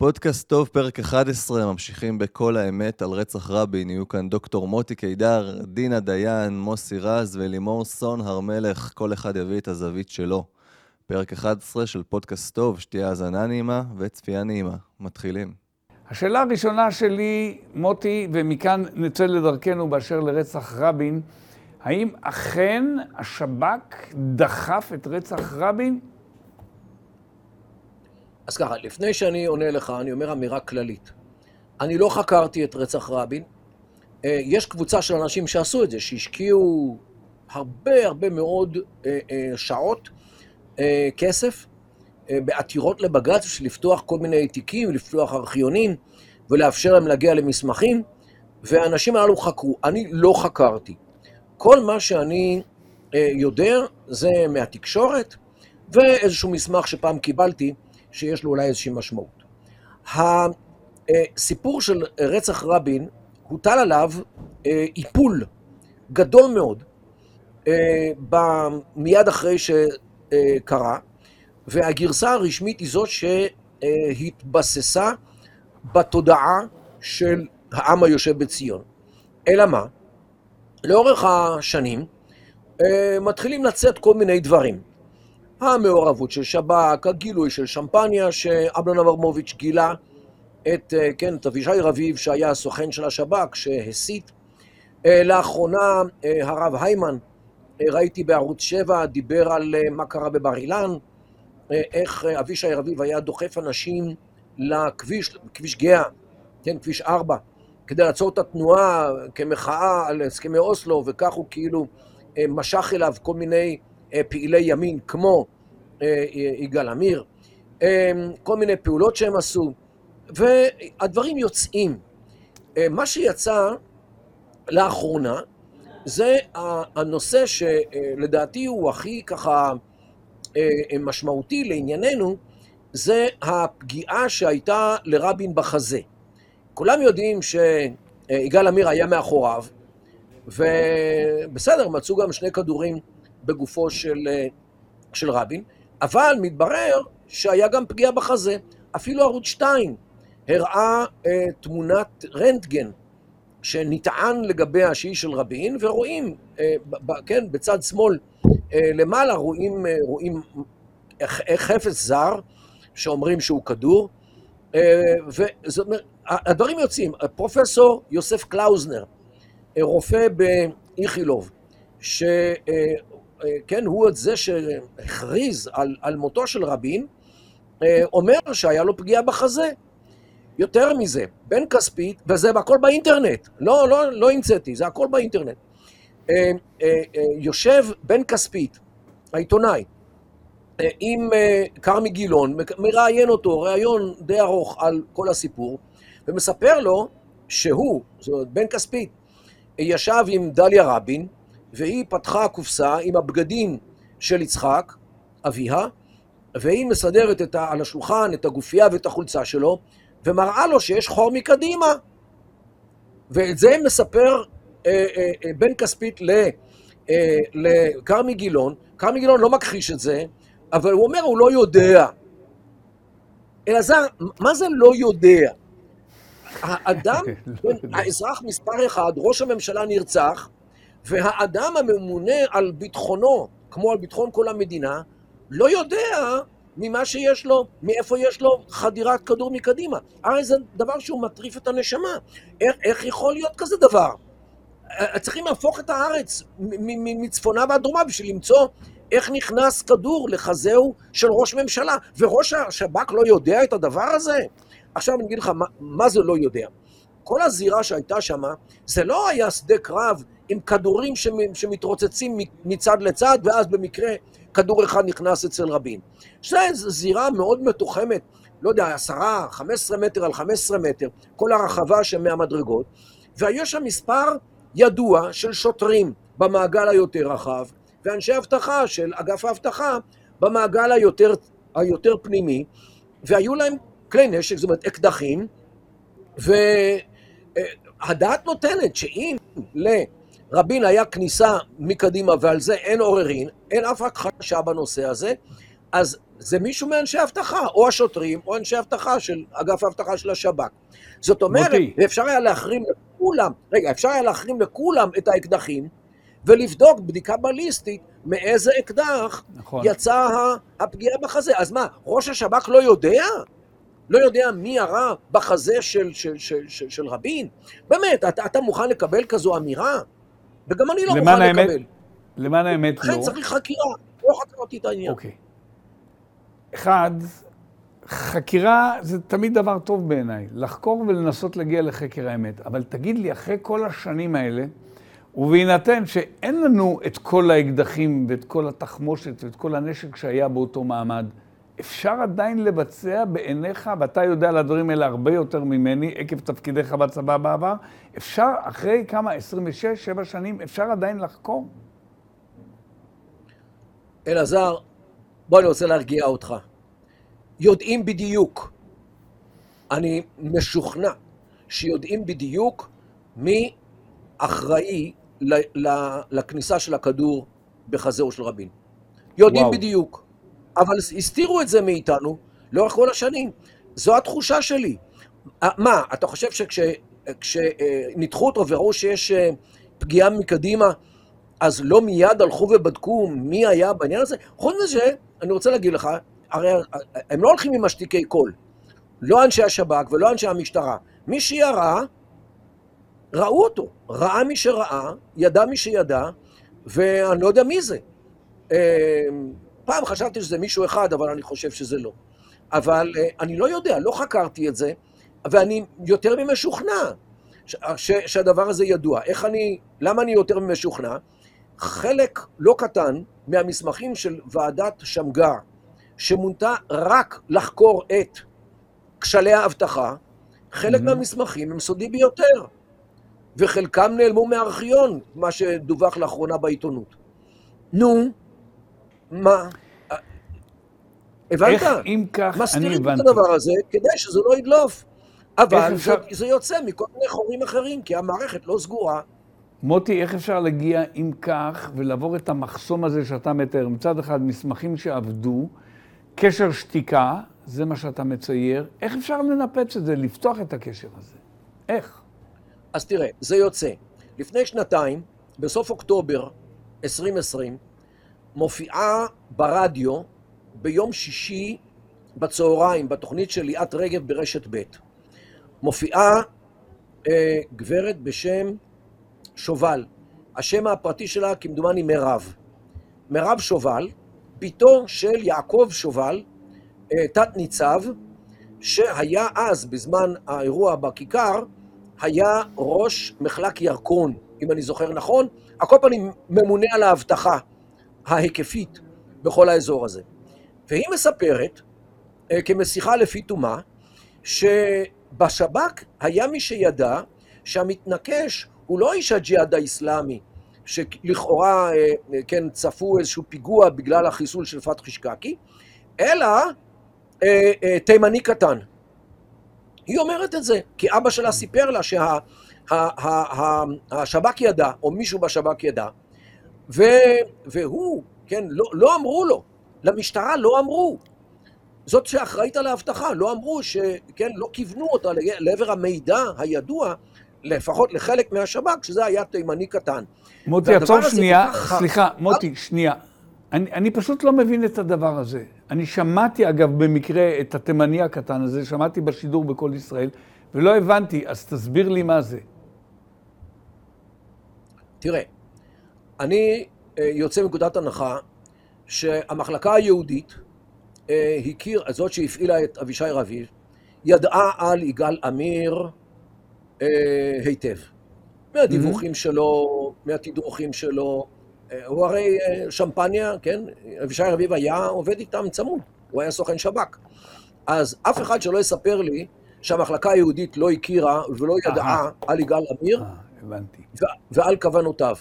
פודקאסט טוב, פרק 11, ממשיכים בכל האמת על רצח רבין. יהיו כאן דוקטור מוטי קידר, דינה דיין, מוסי רז ולימור סון הר מלך, כל אחד יביא את הזווית שלו. פרק 11 של פודקאסט טוב, שתהיה האזנה נעימה וצפייה נעימה. מתחילים. השאלה הראשונה שלי, מוטי, ומכאן נצא לדרכנו באשר לרצח רבין, האם אכן השב"כ דחף את רצח רבין? אז ככה, לפני שאני עונה לך, אני אומר אמירה כללית. אני לא חקרתי את רצח רבין. אה, יש קבוצה של אנשים שעשו את זה, שהשקיעו הרבה הרבה מאוד אה, אה, שעות, כסף, בעתירות לבג"ץ בשביל לפתוח כל מיני תיקים, לפתוח ארכיונים ולאפשר להם להגיע למסמכים, והאנשים הללו חקרו. אני לא חקרתי. כל מה שאני יודע זה מהתקשורת ואיזשהו מסמך שפעם קיבלתי, שיש לו אולי איזושהי משמעות. הסיפור של רצח רבין, הוטל עליו אה, איפול גדול מאוד אה, מיד אחרי שקרה, והגרסה הרשמית היא זאת שהתבססה בתודעה של העם היושב בציון. אלא מה? לאורך השנים אה, מתחילים לצאת כל מיני דברים. המעורבות של שב"כ, הגילוי של שמפניה שאמנון אברמוביץ' גילה את, אה, כן, את אבישי רביב שהיה הסוכן של השב"כ שהסית. אה, לאחרונה אה, הרב היימן, ראיתי בערוץ 7, דיבר על מה קרה בבר אילן, איך אבישי רביב היה דוחף אנשים לכביש, כביש גאה, כן, כביש 4, כדי לעצור את התנועה כמחאה על הסכמי אוסלו, וכך הוא כאילו משך אליו כל מיני פעילי ימין כמו אה, יגאל עמיר, אה, כל מיני פעולות שהם עשו, והדברים יוצאים. אה, מה שיצא לאחרונה זה הנושא שלדעתי הוא הכי ככה משמעותי לענייננו, זה הפגיעה שהייתה לרבין בחזה. כולם יודעים שיגאל עמיר היה מאחוריו, ובסדר, מצאו גם שני כדורים בגופו של, של רבין, אבל מתברר שהיה גם פגיעה בחזה. אפילו ערוץ 2 הראה אה, תמונת רנטגן שנטען לגביה שהיא של רבין, ורואים, אה, ב, כן, בצד שמאל אה, למעלה רואים, אה, רואים חפץ זר שאומרים שהוא כדור, אה, וזאת אומרת, הדברים יוצאים. פרופסור יוסף קלאוזנר, אה, רופא באיכילוב, ש... אה, כן, הוא את זה שהכריז על, על מותו של רבין, אה, אומר שהיה לו פגיעה בחזה. יותר מזה, בן כספית, וזה הכל באינטרנט, לא, לא, לא המצאתי, זה הכל באינטרנט. אה, יושב בן כספית, העיתונאי, עם כרמי גילון, מראיין אותו, ראיון די ארוך על כל הסיפור, ומספר לו שהוא, זאת אומרת, בן כספית, ישב עם דליה רבין, והיא פתחה קופסה עם הבגדים של יצחק, אביה, והיא מסדרת את ה, על השולחן את הגופייה ואת החולצה שלו, ומראה לו שיש חור מקדימה. ואת זה מספר אה, אה, אה, בן כספית אה, לכרמי גילון. כרמי גילון לא מכחיש את זה, אבל הוא אומר, הוא לא יודע. אלעזר, מה זה לא יודע? האדם, האזרח מספר אחד, ראש הממשלה נרצח, והאדם הממונה על ביטחונו, כמו על ביטחון כל המדינה, לא יודע ממה שיש לו, מאיפה יש לו חדירת כדור מקדימה. הרי זה דבר שהוא מטריף את הנשמה. איך, איך יכול להיות כזה דבר? אה, צריכים להפוך את הארץ מצפונה ועד דרומה בשביל למצוא איך נכנס כדור לחזהו של ראש ממשלה. וראש השב"כ לא יודע את הדבר הזה? עכשיו אני אגיד לך, מה, מה זה לא יודע? כל הזירה שהייתה שם, זה לא היה שדה קרב עם כדורים שמתרוצצים מצד לצד, ואז במקרה כדור אחד נכנס אצל רבין. זו זירה מאוד מתוחמת, לא יודע, עשרה, חמש עשרה מטר על חמש עשרה מטר, כל הרחבה שמהמדרגות, והיה שם מספר ידוע של שוטרים במעגל היותר רחב, ואנשי אבטחה של אגף האבטחה במעגל היותר, היותר פנימי, והיו להם כלי נשק, זאת אומרת אקדחים, והדעת נותנת שאם לרבין היה כניסה מקדימה ועל זה אין עוררין, אין אף הכחשה בנושא הזה, אז זה מישהו מאנשי האבטחה, או השוטרים, או אנשי האבטחה של אגף האבטחה של השב"כ. זאת אומרת, מוטי. אפשר היה להחרים לכולם, רגע, אפשר היה להחרים לכולם את האקדחים, ולבדוק בדיקה בליסטית מאיזה אקדח נכון. יצאה הפגיעה בחזה. אז מה, ראש השב"כ לא יודע? לא יודע מי ירה בחזה של, של, של, של, של רבין? באמת, אתה, אתה מוכן לקבל כזו אמירה? וגם אני לא מוכן האמת, לקבל. למען האמת לכן לא. צריך חקירה, לא חקרתי את העניין. אוקיי. אחד, חקירה זה תמיד דבר טוב בעיניי, לחקור ולנסות להגיע לחקר האמת. אבל תגיד לי, אחרי כל השנים האלה, ובהינתן שאין לנו את כל האקדחים ואת כל התחמושת ואת כל הנשק שהיה באותו מעמד, אפשר עדיין לבצע בעיניך, ואתה יודע על הדברים האלה הרבה יותר ממני, עקב תפקידיך בצבא בעבר, אפשר אחרי כמה, 26, 7 שנים, אפשר עדיין לחקור? אלעזר, בוא, אני רוצה להרגיע אותך. יודעים בדיוק, אני משוכנע שיודעים בדיוק מי אחראי לכניסה של הכדור בחזהו של רבין. יודעים וואו. בדיוק, אבל הסתירו את זה מאיתנו לאורך כל השנים. זו התחושה שלי. אה, מה, אתה חושב שכשניתחו אותו וראו שיש אה, פגיעה מקדימה, אז לא מיד הלכו ובדקו מי היה בעניין הזה? חוץ מזה, אני רוצה להגיד לך, הרי הם לא הולכים עם משתיקי קול. לא אנשי השב"כ ולא אנשי המשטרה. מי שירה, ראו אותו. ראה מי שראה, ידע מי שידע, ואני לא יודע מי זה. אה, פעם חשבתי שזה מישהו אחד, אבל אני חושב שזה לא. אבל אה, אני לא יודע, לא חקרתי את זה, ואני יותר ממשוכנע ש- ש- שהדבר הזה ידוע. איך אני, למה אני יותר ממשוכנע? חלק לא קטן מהמסמכים של ועדת שמגר, שמונתה רק לחקור את כשלי האבטחה, חלק Mhm. מהמסמכים הם סודי ביותר, וחלקם נעלמו מהארכיון, מה שדווח לאחרונה בעיתונות. נו, מה? הבנת? איך, אם כך, אני מסתירים את הבנתי. הדבר הזה כדי שזה לא ידלוף. אבל אפשר- זה, זה יוצא מכל מיני חורים אחרים, כי המערכת לא סגורה. מוטי, איך אפשר להגיע, אם כך, ולעבור את המחסום הזה שאתה מתאר? מצד אחד, מסמכים שעבדו, קשר שתיקה, זה מה שאתה מצייר. איך אפשר לנפץ את זה, לפתוח את הקשר הזה? איך? אז תראה, זה יוצא. לפני שנתיים, בסוף אוקטובר 2020, מופיעה ברדיו ביום שישי בצהריים, בתוכנית של ליאת רגב ברשת ב', מופיעה אה, גברת בשם שובל. השם הפרטי שלה כמדומני מירב. מירב שובל, בתו של יעקב שובל, אה, תת-ניצב, שהיה אז, בזמן האירוע בכיכר, היה ראש מחלק ירקון, אם אני זוכר נכון, על כל פנים ממונה על האבטחה ההיקפית בכל האזור הזה. והיא מספרת, אה, כמשיחה לפי תומה, שבשב"כ היה מי שידע שהמתנקש הוא לא איש הג'יהאד האיסלאמי, שלכאורה, אה, אה, כן, צפו איזשהו פיגוע בגלל החיסול של פתחי שקקי, אלא תימני קטן. היא אומרת את זה, כי אבא שלה סיפר לה שהשב"כ ידע, או מישהו בשב"כ ידע, ו, והוא, כן, לא, לא אמרו לו, למשטרה לא אמרו. זאת שאחראית על האבטחה, לא אמרו שכן, לא כיוונו אותה לעבר המידע הידוע, לפחות לחלק מהשב"כ, שזה היה תימני קטן. מוטי, עצור שנייה, כך- סליחה, מוטי, שנייה. אני, אני פשוט לא מבין את הדבר הזה. אני שמעתי, אגב, במקרה את התימני הקטן הזה, שמעתי בשידור בקול ישראל, ולא הבנתי, אז תסביר לי מה זה. תראה, אני אה, יוצא מנקודת הנחה שהמחלקה היהודית אה, הכיר, זאת שהפעילה את אבישי רביב, ידעה על יגאל עמיר אה, היטב. מהדיווחים שלו, מהתדרוכים שלו. הוא הרי שמפניה, כן? אבישי רביב היה עובד איתם צמוד, הוא היה סוכן שב"כ. אז אף אחד שלא יספר לי שהמחלקה היהודית לא הכירה ולא ידעה. על יגאל עמיר, ועל כוונותיו.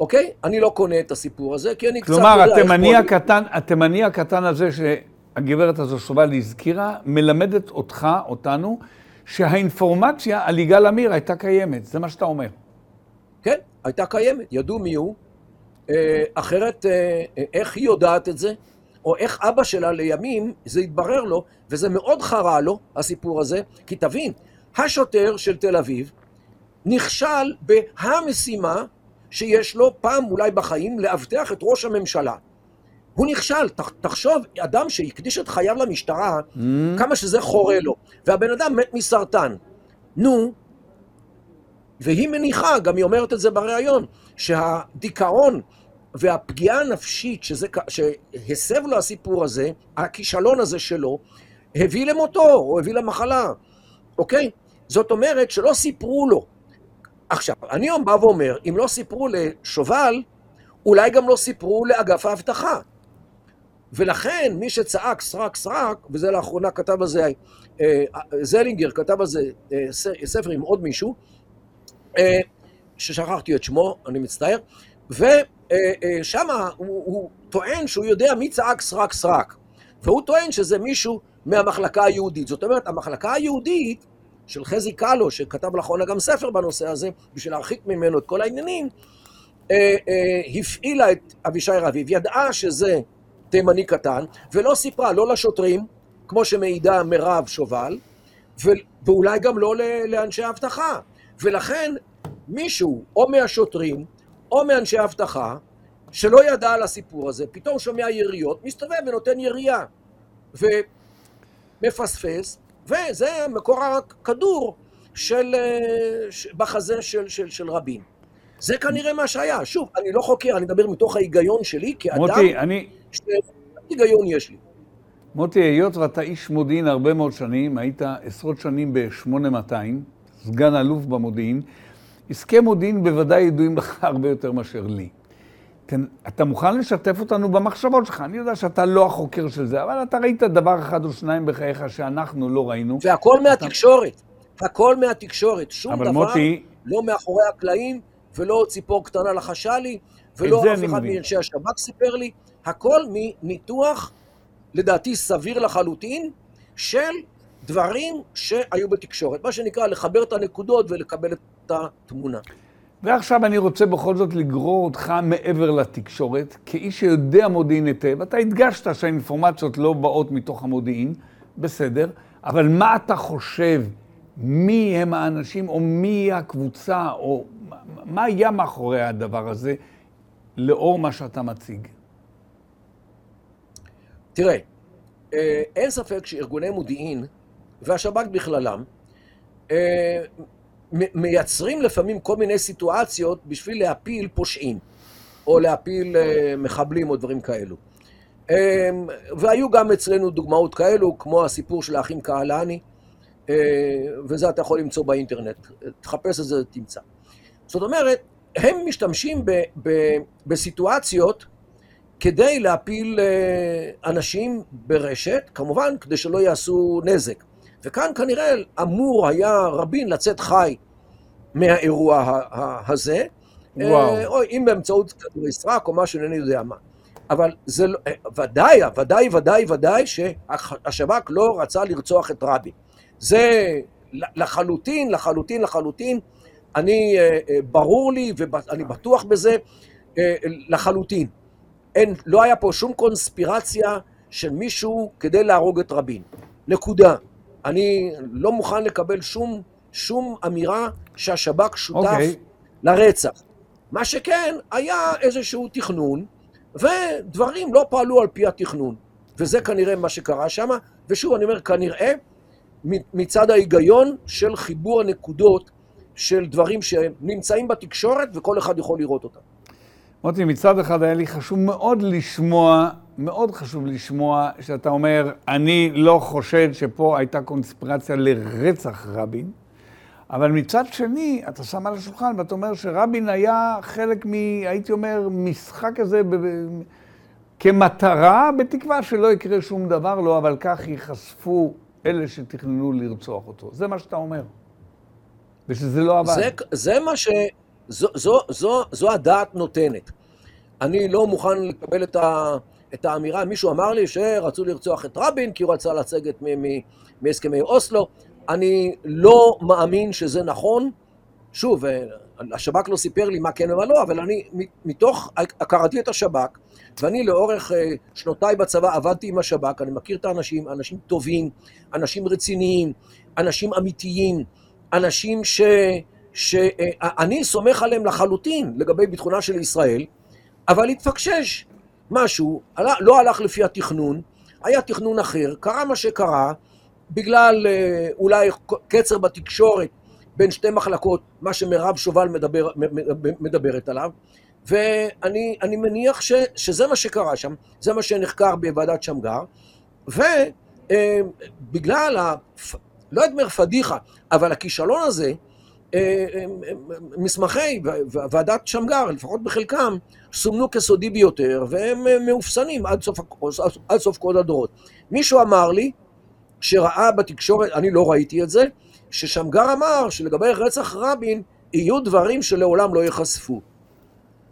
אוקיי? אני לא קונה את הסיפור הזה, כי אני קצת... כלומר, יודע איך התימני. הקטן, התימני הקטן הזה שהגברת הזו שובל הזכירה, מלמדת אותך, אותנו, שהאינפורמציה על יגאל עמיר הייתה קיימת. זה מה שאתה אומר. כן, הייתה קיימת, ידעו מי הוא. אה, אחרת, אה, אה, איך היא יודעת את זה? או איך אבא שלה לימים, זה התברר לו, וזה מאוד חרה לו, הסיפור הזה, כי תבין, השוטר של תל אביב נכשל בהמשימה שיש לו פעם אולי בחיים לאבטח את ראש הממשלה. הוא נכשל, ת, תחשוב, אדם שהקדיש את חייו למשטרה, mm. כמה שזה חורה לו, והבן אדם מת מסרטן. נו, והיא מניחה, גם היא אומרת את זה בריאיון, שהדיכאון והפגיעה הנפשית שזה, שהסב לו הסיפור הזה, הכישלון הזה שלו, הביא למותו, או הביא למחלה, אוקיי? זאת אומרת שלא סיפרו לו. עכשיו, אני היום בא ואומר, אם לא סיפרו לשובל, אולי גם לא סיפרו לאגף האבטחה. ולכן מי שצעק סרק סרק, וזה לאחרונה כתב על זה, אה, זלינגר כתב על זה אה, ספר עם עוד מישהו, אה, ששכחתי את שמו, אני מצטער, ושם הוא, הוא טוען שהוא יודע מי צעק סרק סרק, והוא טוען שזה מישהו מהמחלקה היהודית. זאת אומרת, המחלקה היהודית של חזי קאלו, שכתב לאחרונה גם ספר בנושא הזה, בשביל להרחיק ממנו את כל העניינים, הפעילה את אבישי רביב, ידעה שזה תימני קטן, ולא סיפרה לא לשוטרים, כמו שמעידה מירב שובל, ואולי גם לא לאנשי האבטחה. ולכן מישהו, או מהשוטרים, או מאנשי האבטחה, שלא ידע על הסיפור הזה, פתאום שומע יריות, מסתובב ונותן ירייה, ומפספס, וזה מקור הכדור של, אה, בחזה של, של, של רבין. זה כנראה מה שהיה. שוב, אני לא חוקר, אני מדבר מתוך ההיגיון שלי, כאדם... מוטי, אני... היגיון יש לי. מוטי, היות ואתה איש מודיעין הרבה מאוד שנים, היית עשרות שנים ב-8200, סגן אלוף במודיעין, עסקי מודיעין בוודאי ידועים לך הרבה יותר מאשר לי. תן, אתה מוכן לשתף אותנו במחשבות שלך? אני יודע שאתה לא החוקר של זה, אבל אתה ראית דבר אחד או שניים בחייך שאנחנו לא ראינו. והכל מהתקשורת. הכל מהתקשורת. שום דבר מוטי... לא מאחורי הקלעים, ולא ציפור קטנה לחשה לי, ולא אף אחד מאנשי השב"כ סיפר לי. הכל מניתוח, לדעתי סביר לחלוטין, של דברים שהיו בתקשורת. מה שנקרא, לחבר את הנקודות ולקבל את התמונה. ועכשיו אני רוצה בכל זאת לגרור אותך מעבר לתקשורת, כאיש שיודע מודיעין היטב. אתה הדגשת שהאינפורמציות לא באות מתוך המודיעין, בסדר, אבל מה אתה חושב, מי הם האנשים, או מי הקבוצה, או מה היה מאחורי הדבר הזה, לאור מה שאתה מציג? תראה, אה, אין ספק שארגוני מודיעין, והשב"כ בכללם, אה, מייצרים לפעמים כל מיני סיטואציות בשביל להפיל פושעים, או להפיל אה, מחבלים או דברים כאלו. והיו גם אצלנו דוגמאות כאלו, כמו הסיפור של האחים קהלני, וזה אתה יכול למצוא באינטרנט. תחפש את זה, תמצא. זאת אומרת, הם משתמשים ב, ב, בסיטואציות כדי להפיל אה, אנשים ברשת, כמובן כדי שלא יעשו נזק. וכאן כנראה אמור היה רבין לצאת חי מהאירוע הזה, וואו. אה, או אם באמצעות כדורי סרק או משהו, אינני יודע מה. אבל זה לא, אה, ודאי, ודאי, ודאי, ודאי שהשב"כ לא רצה לרצוח את רבין. זה לחלוטין, לחלוטין, לחלוטין, אני, ברור לי ואני בטוח בזה לחלוטין. אין, לא היה פה שום קונספירציה של מישהו כדי להרוג את רבין. נקודה. אני לא מוכן לקבל שום, שום אמירה שהשב"כ שותף okay. אוקיי. לרצח. מה שכן, היה איזשהו תכנון, ודברים לא פעלו על פי התכנון. וזה כנראה מה שקרה שם, ושוב, אני אומר, כנראה מצד ההיגיון של חיבור הנקודות של דברים שנמצאים בתקשורת וכל אחד יכול לראות אותם. מוטי, מצד אחד היה לי חשוב מאוד לשמוע, מאוד חשוב לשמוע שאתה אומר, אני לא חושד שפה הייתה קונספירציה לרצח רבין, אבל מצד שני, אתה שם על השולחן ואתה אומר שרבין היה חלק מ... הייתי אומר, משחק כזה ב... כמטרה, בתקווה שלא יקרה שום דבר לו, אבל כך ייחשפו אלה שתכננו לרצוח אותו. זה מה שאתה אומר. ושזה לא עבד. זה, זה מה ש... זו, זו, זו, זו הדעת נותנת. אני לא מוכן לקבל את, ה, את האמירה, מישהו אמר לי שרצו לרצוח את רבין כי הוא רצה לצגת מהסכמי אוסלו. אני לא מאמין שזה נכון. שוב, השב"כ לא סיפר לי מה כן ומה לא, אבל אני, מתוך הכרתי את השב"כ, ואני לאורך אה, שנותיי בצבא עבדתי עם השב"כ, אני מכיר את האנשים, אנשים טובים, אנשים רציניים, אנשים אמיתיים, אנשים ש... שאני אה, סומך עליהם לחלוטין לגבי ביטחונה של ישראל, אבל התפקשש משהו, לא הלך לפי התכנון, היה תכנון אחר, קרה מה שקרה, בגלל אה, אולי קצר בתקשורת בין שתי מחלקות, מה שמירב שובל מדבר, מדברת עליו, ואני מניח ש, שזה מה שקרה שם, זה מה שנחקר בוועדת שמגר, ובגלל, אה, לא אומר פדיחה, אבל הכישלון הזה, מסמכי ועדת שמגר, לפחות בחלקם, סומנו כסודי ביותר, והם מאופסנים עד סוף, עד סוף כל הדורות. מישהו אמר לי, שראה בתקשורת, אני לא ראיתי את זה, ששמגר אמר שלגבי רצח רבין יהיו דברים שלעולם לא ייחשפו.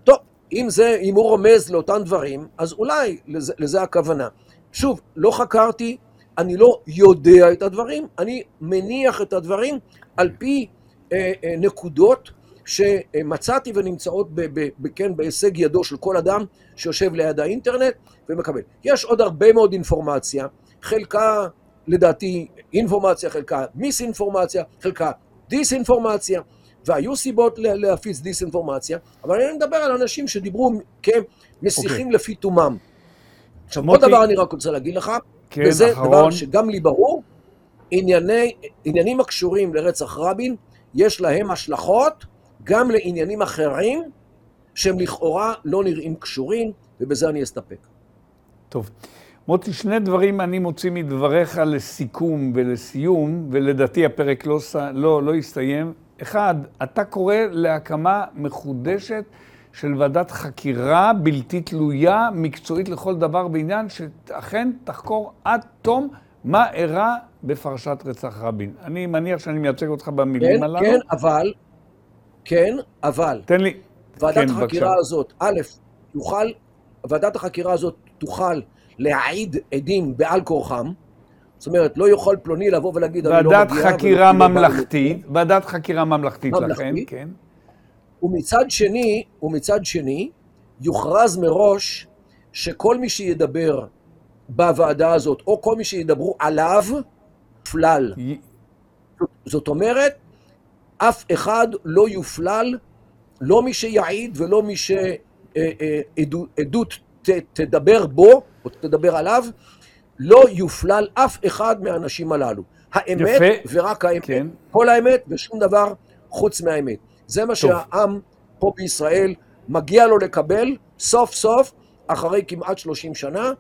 טוב, אם זה, אם הוא רומז לאותם דברים, אז אולי לזה, לזה הכוונה. שוב, לא חקרתי, אני לא יודע את הדברים, אני מניח את הדברים על פי אה, אה, נקודות שמצאתי ונמצאות ב, ב, ב, כן, בהישג ידו של כל אדם שיושב ליד האינטרנט ומקבל. יש עוד הרבה מאוד אינפורמציה, חלקה לדעתי אינפורמציה, חלקה מיס-אינפורמציה, חלקה דיס-אינפורמציה, והיו סיבות להפיץ דיס-אינפורמציה, אבל אני מדבר על אנשים שדיברו כמסיחים okay. אוקיי. לפי תומם. עכשיו, עוד דבר אני רק רוצה להגיד לך, כן, וזה אחרון. דבר שגם לי ברור, ענייני, עניינים הקשורים לרצח רבין, יש להם השלכות גם לעניינים אחרים שהם לכאורה לא נראים קשורים, ובזה אני אסתפק. טוב. מוטי, שני דברים אני מוציא מדבריך לסיכום ולסיום, ולדעתי הפרק לא, לא, לא יסתיים. אחד, אתה קורא להקמה מחודשת של ועדת חקירה בלתי תלויה, מקצועית לכל דבר בעניין, שאכן תחקור עד תום מה אירע בפרשת רצח רבין. אני מניח שאני מייצג אותך במילים כן, הללו. כן, אבל, כן, אבל. תן לי. ועדת כן, החקירה בבקשה. הזאת, א', יוכל, ועדת החקירה הזאת תוכל להעיד עדים בעל כורחם, זאת אומרת, לא יוכל פלוני לבוא ולהגיד, אני לא מגיע... ועדת חקירה ממלכתית, ועדת חקירה ממלכתית לכן, כן. ומצד שני, ומצד שני, יוכרז מראש שכל מי שידבר בוועדה הזאת, או כל מי שידברו עליו, פלל. י... זאת אומרת, אף אחד לא יופלל, לא מי שיעיד ולא מי שעדות אה, אה, תדבר בו, או תדבר עליו, לא יופלל אף אחד מהאנשים הללו. האמת יפה. ורק האמת, כן. כל האמת ושום דבר חוץ מהאמת. זה מה טוב. שהעם פה בישראל מגיע לו לקבל סוף סוף, אחרי כמעט 30 שנה,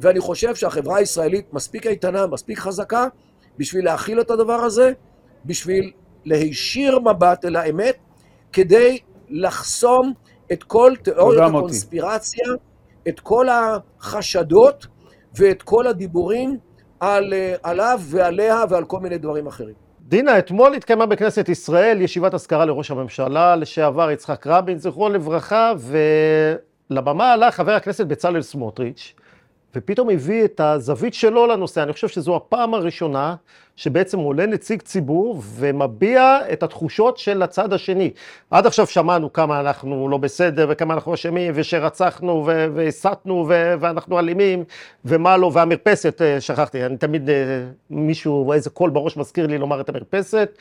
ואני חושב שהחברה הישראלית מספיק איתנה, מספיק חזקה, בשביל להכיל את הדבר הזה, בשביל להישיר מבט אל האמת, כדי לחסום את כל תיאוריות הקונספירציה. את כל החשדות ואת כל הדיבורים על, אה, עליו ועליה ועל כל מיני דברים אחרים. דינה, אתמול התקיימה בכנסת ישראל ישיבת אזכרה לראש הממשלה לשעבר יצחק רבין, זכרו לברכה, ולבמה עלה חבר הכנסת בצלאל סמוטריץ', ופתאום הביא את הזווית שלו לנושא. אני חושב שזו הפעם הראשונה שבעצם עולה נציג ציבור ומביע את התחושות של הצד השני. עד עכשיו שמענו כמה אנחנו לא בסדר וכמה אנחנו אשמים ושרצחנו והסתנו ואנחנו אלימים ומה לא, והמרפסת, אה, שכחתי, אני תמיד, אה, מישהו, איזה קול בראש מזכיר לי לומר את המרפסת.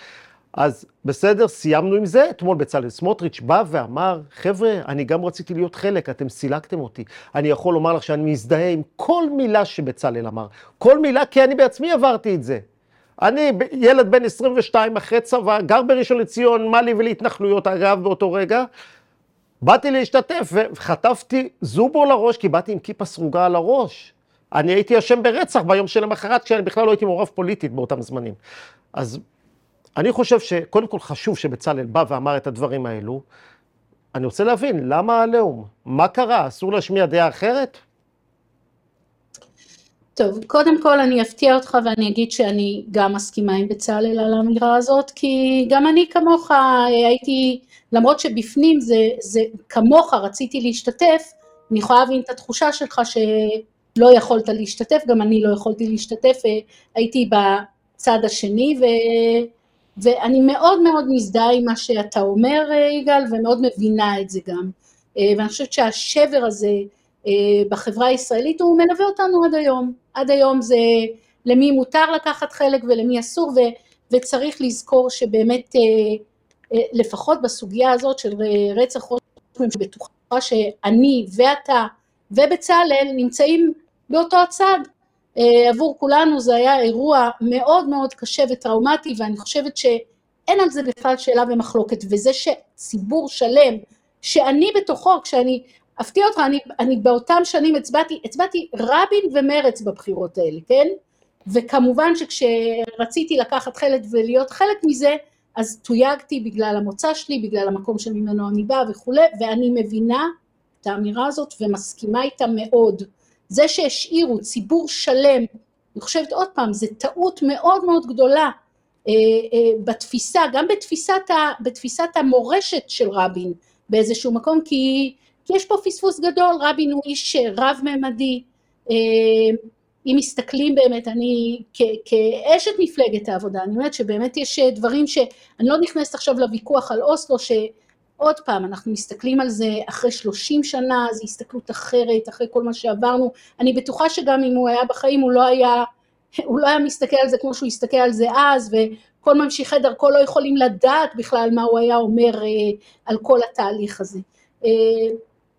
אז בסדר, סיימנו עם זה. אתמול בצלאל סמוטריץ' בא ואמר, חבר'ה, אני גם רציתי להיות חלק, אתם סילקתם אותי. אני יכול לומר לך שאני מזדהה עם כל מילה שבצלאל אמר. כל מילה, כי אני בעצמי עברתי את זה. אני ילד בן 22 אחרי צבא, גר בראשון לציון, מה לי ולהתנחלויות, אגב, באותו רגע. באתי להשתתף וחטפתי זובו לראש, כי באתי עם כיפה סרוגה על הראש. אני הייתי אשם ברצח ביום שלמחרת, כשאני בכלל לא הייתי מעורב פוליטית באותם זמנים. אז אני חושב שקודם כל חשוב שבצלאל בא ואמר את הדברים האלו. אני רוצה להבין, למה העליהום? מה קרה? אסור להשמיע דעה אחרת? טוב, קודם כל אני אפתיע אותך ואני אגיד שאני גם מסכימה עם בצלאל על האמירה הזאת, כי גם אני כמוך הייתי, למרות שבפנים זה, זה כמוך רציתי להשתתף, אני יכולה להבין את התחושה שלך שלא יכולת להשתתף, גם אני לא יכולתי להשתתף, הייתי בצד השני, ו... ואני מאוד מאוד מזדהה עם מה שאתה אומר, יגאל, ומאוד מבינה את זה גם. ואני חושבת שהשבר הזה בחברה הישראלית הוא מלווה אותנו עד היום. עד היום זה למי מותר לקחת חלק ולמי אסור, ו, וצריך לזכור שבאמת לפחות בסוגיה הזאת של רצח ראש ממשלה, בטוחה שאני ואתה ובצלאל נמצאים באותו הצד. אה, עבור כולנו זה היה אירוע מאוד מאוד קשה וטראומטי ואני חושבת שאין על זה בכלל שאלה ומחלוקת וזה שציבור שלם שאני בתוכו כשאני אפתיע אותך אני, אני באותם שנים הצבעתי, הצבעתי רבין ומרץ בבחירות האלה כן וכמובן שכשרציתי לקחת חלק ולהיות חלק מזה אז תויגתי בגלל המוצא שלי, בגלל המקום שממנו אני באה וכולי, ואני מבינה את האמירה הזאת ומסכימה איתה מאוד. זה שהשאירו ציבור שלם, אני חושבת עוד פעם, זו טעות מאוד מאוד גדולה אה, אה, בתפיסה, גם בתפיסת, ה, בתפיסת המורשת של רבין באיזשהו מקום, כי, כי יש פה פספוס גדול, רבין הוא איש רב-ממדי, אה, אם מסתכלים באמת, אני כאשת מפלגת העבודה, אני אומרת שבאמת יש דברים שאני לא נכנסת עכשיו לוויכוח על אוסלו, שעוד פעם, אנחנו מסתכלים על זה אחרי שלושים שנה, זו הסתכלות אחרת, אחרי כל מה שעברנו, אני בטוחה שגם אם הוא היה בחיים הוא לא היה, הוא לא היה מסתכל על זה כמו שהוא הסתכל על זה אז, וכל ממשיכי דרכו לא יכולים לדעת בכלל מה הוא היה אומר אה, על כל התהליך הזה. אה,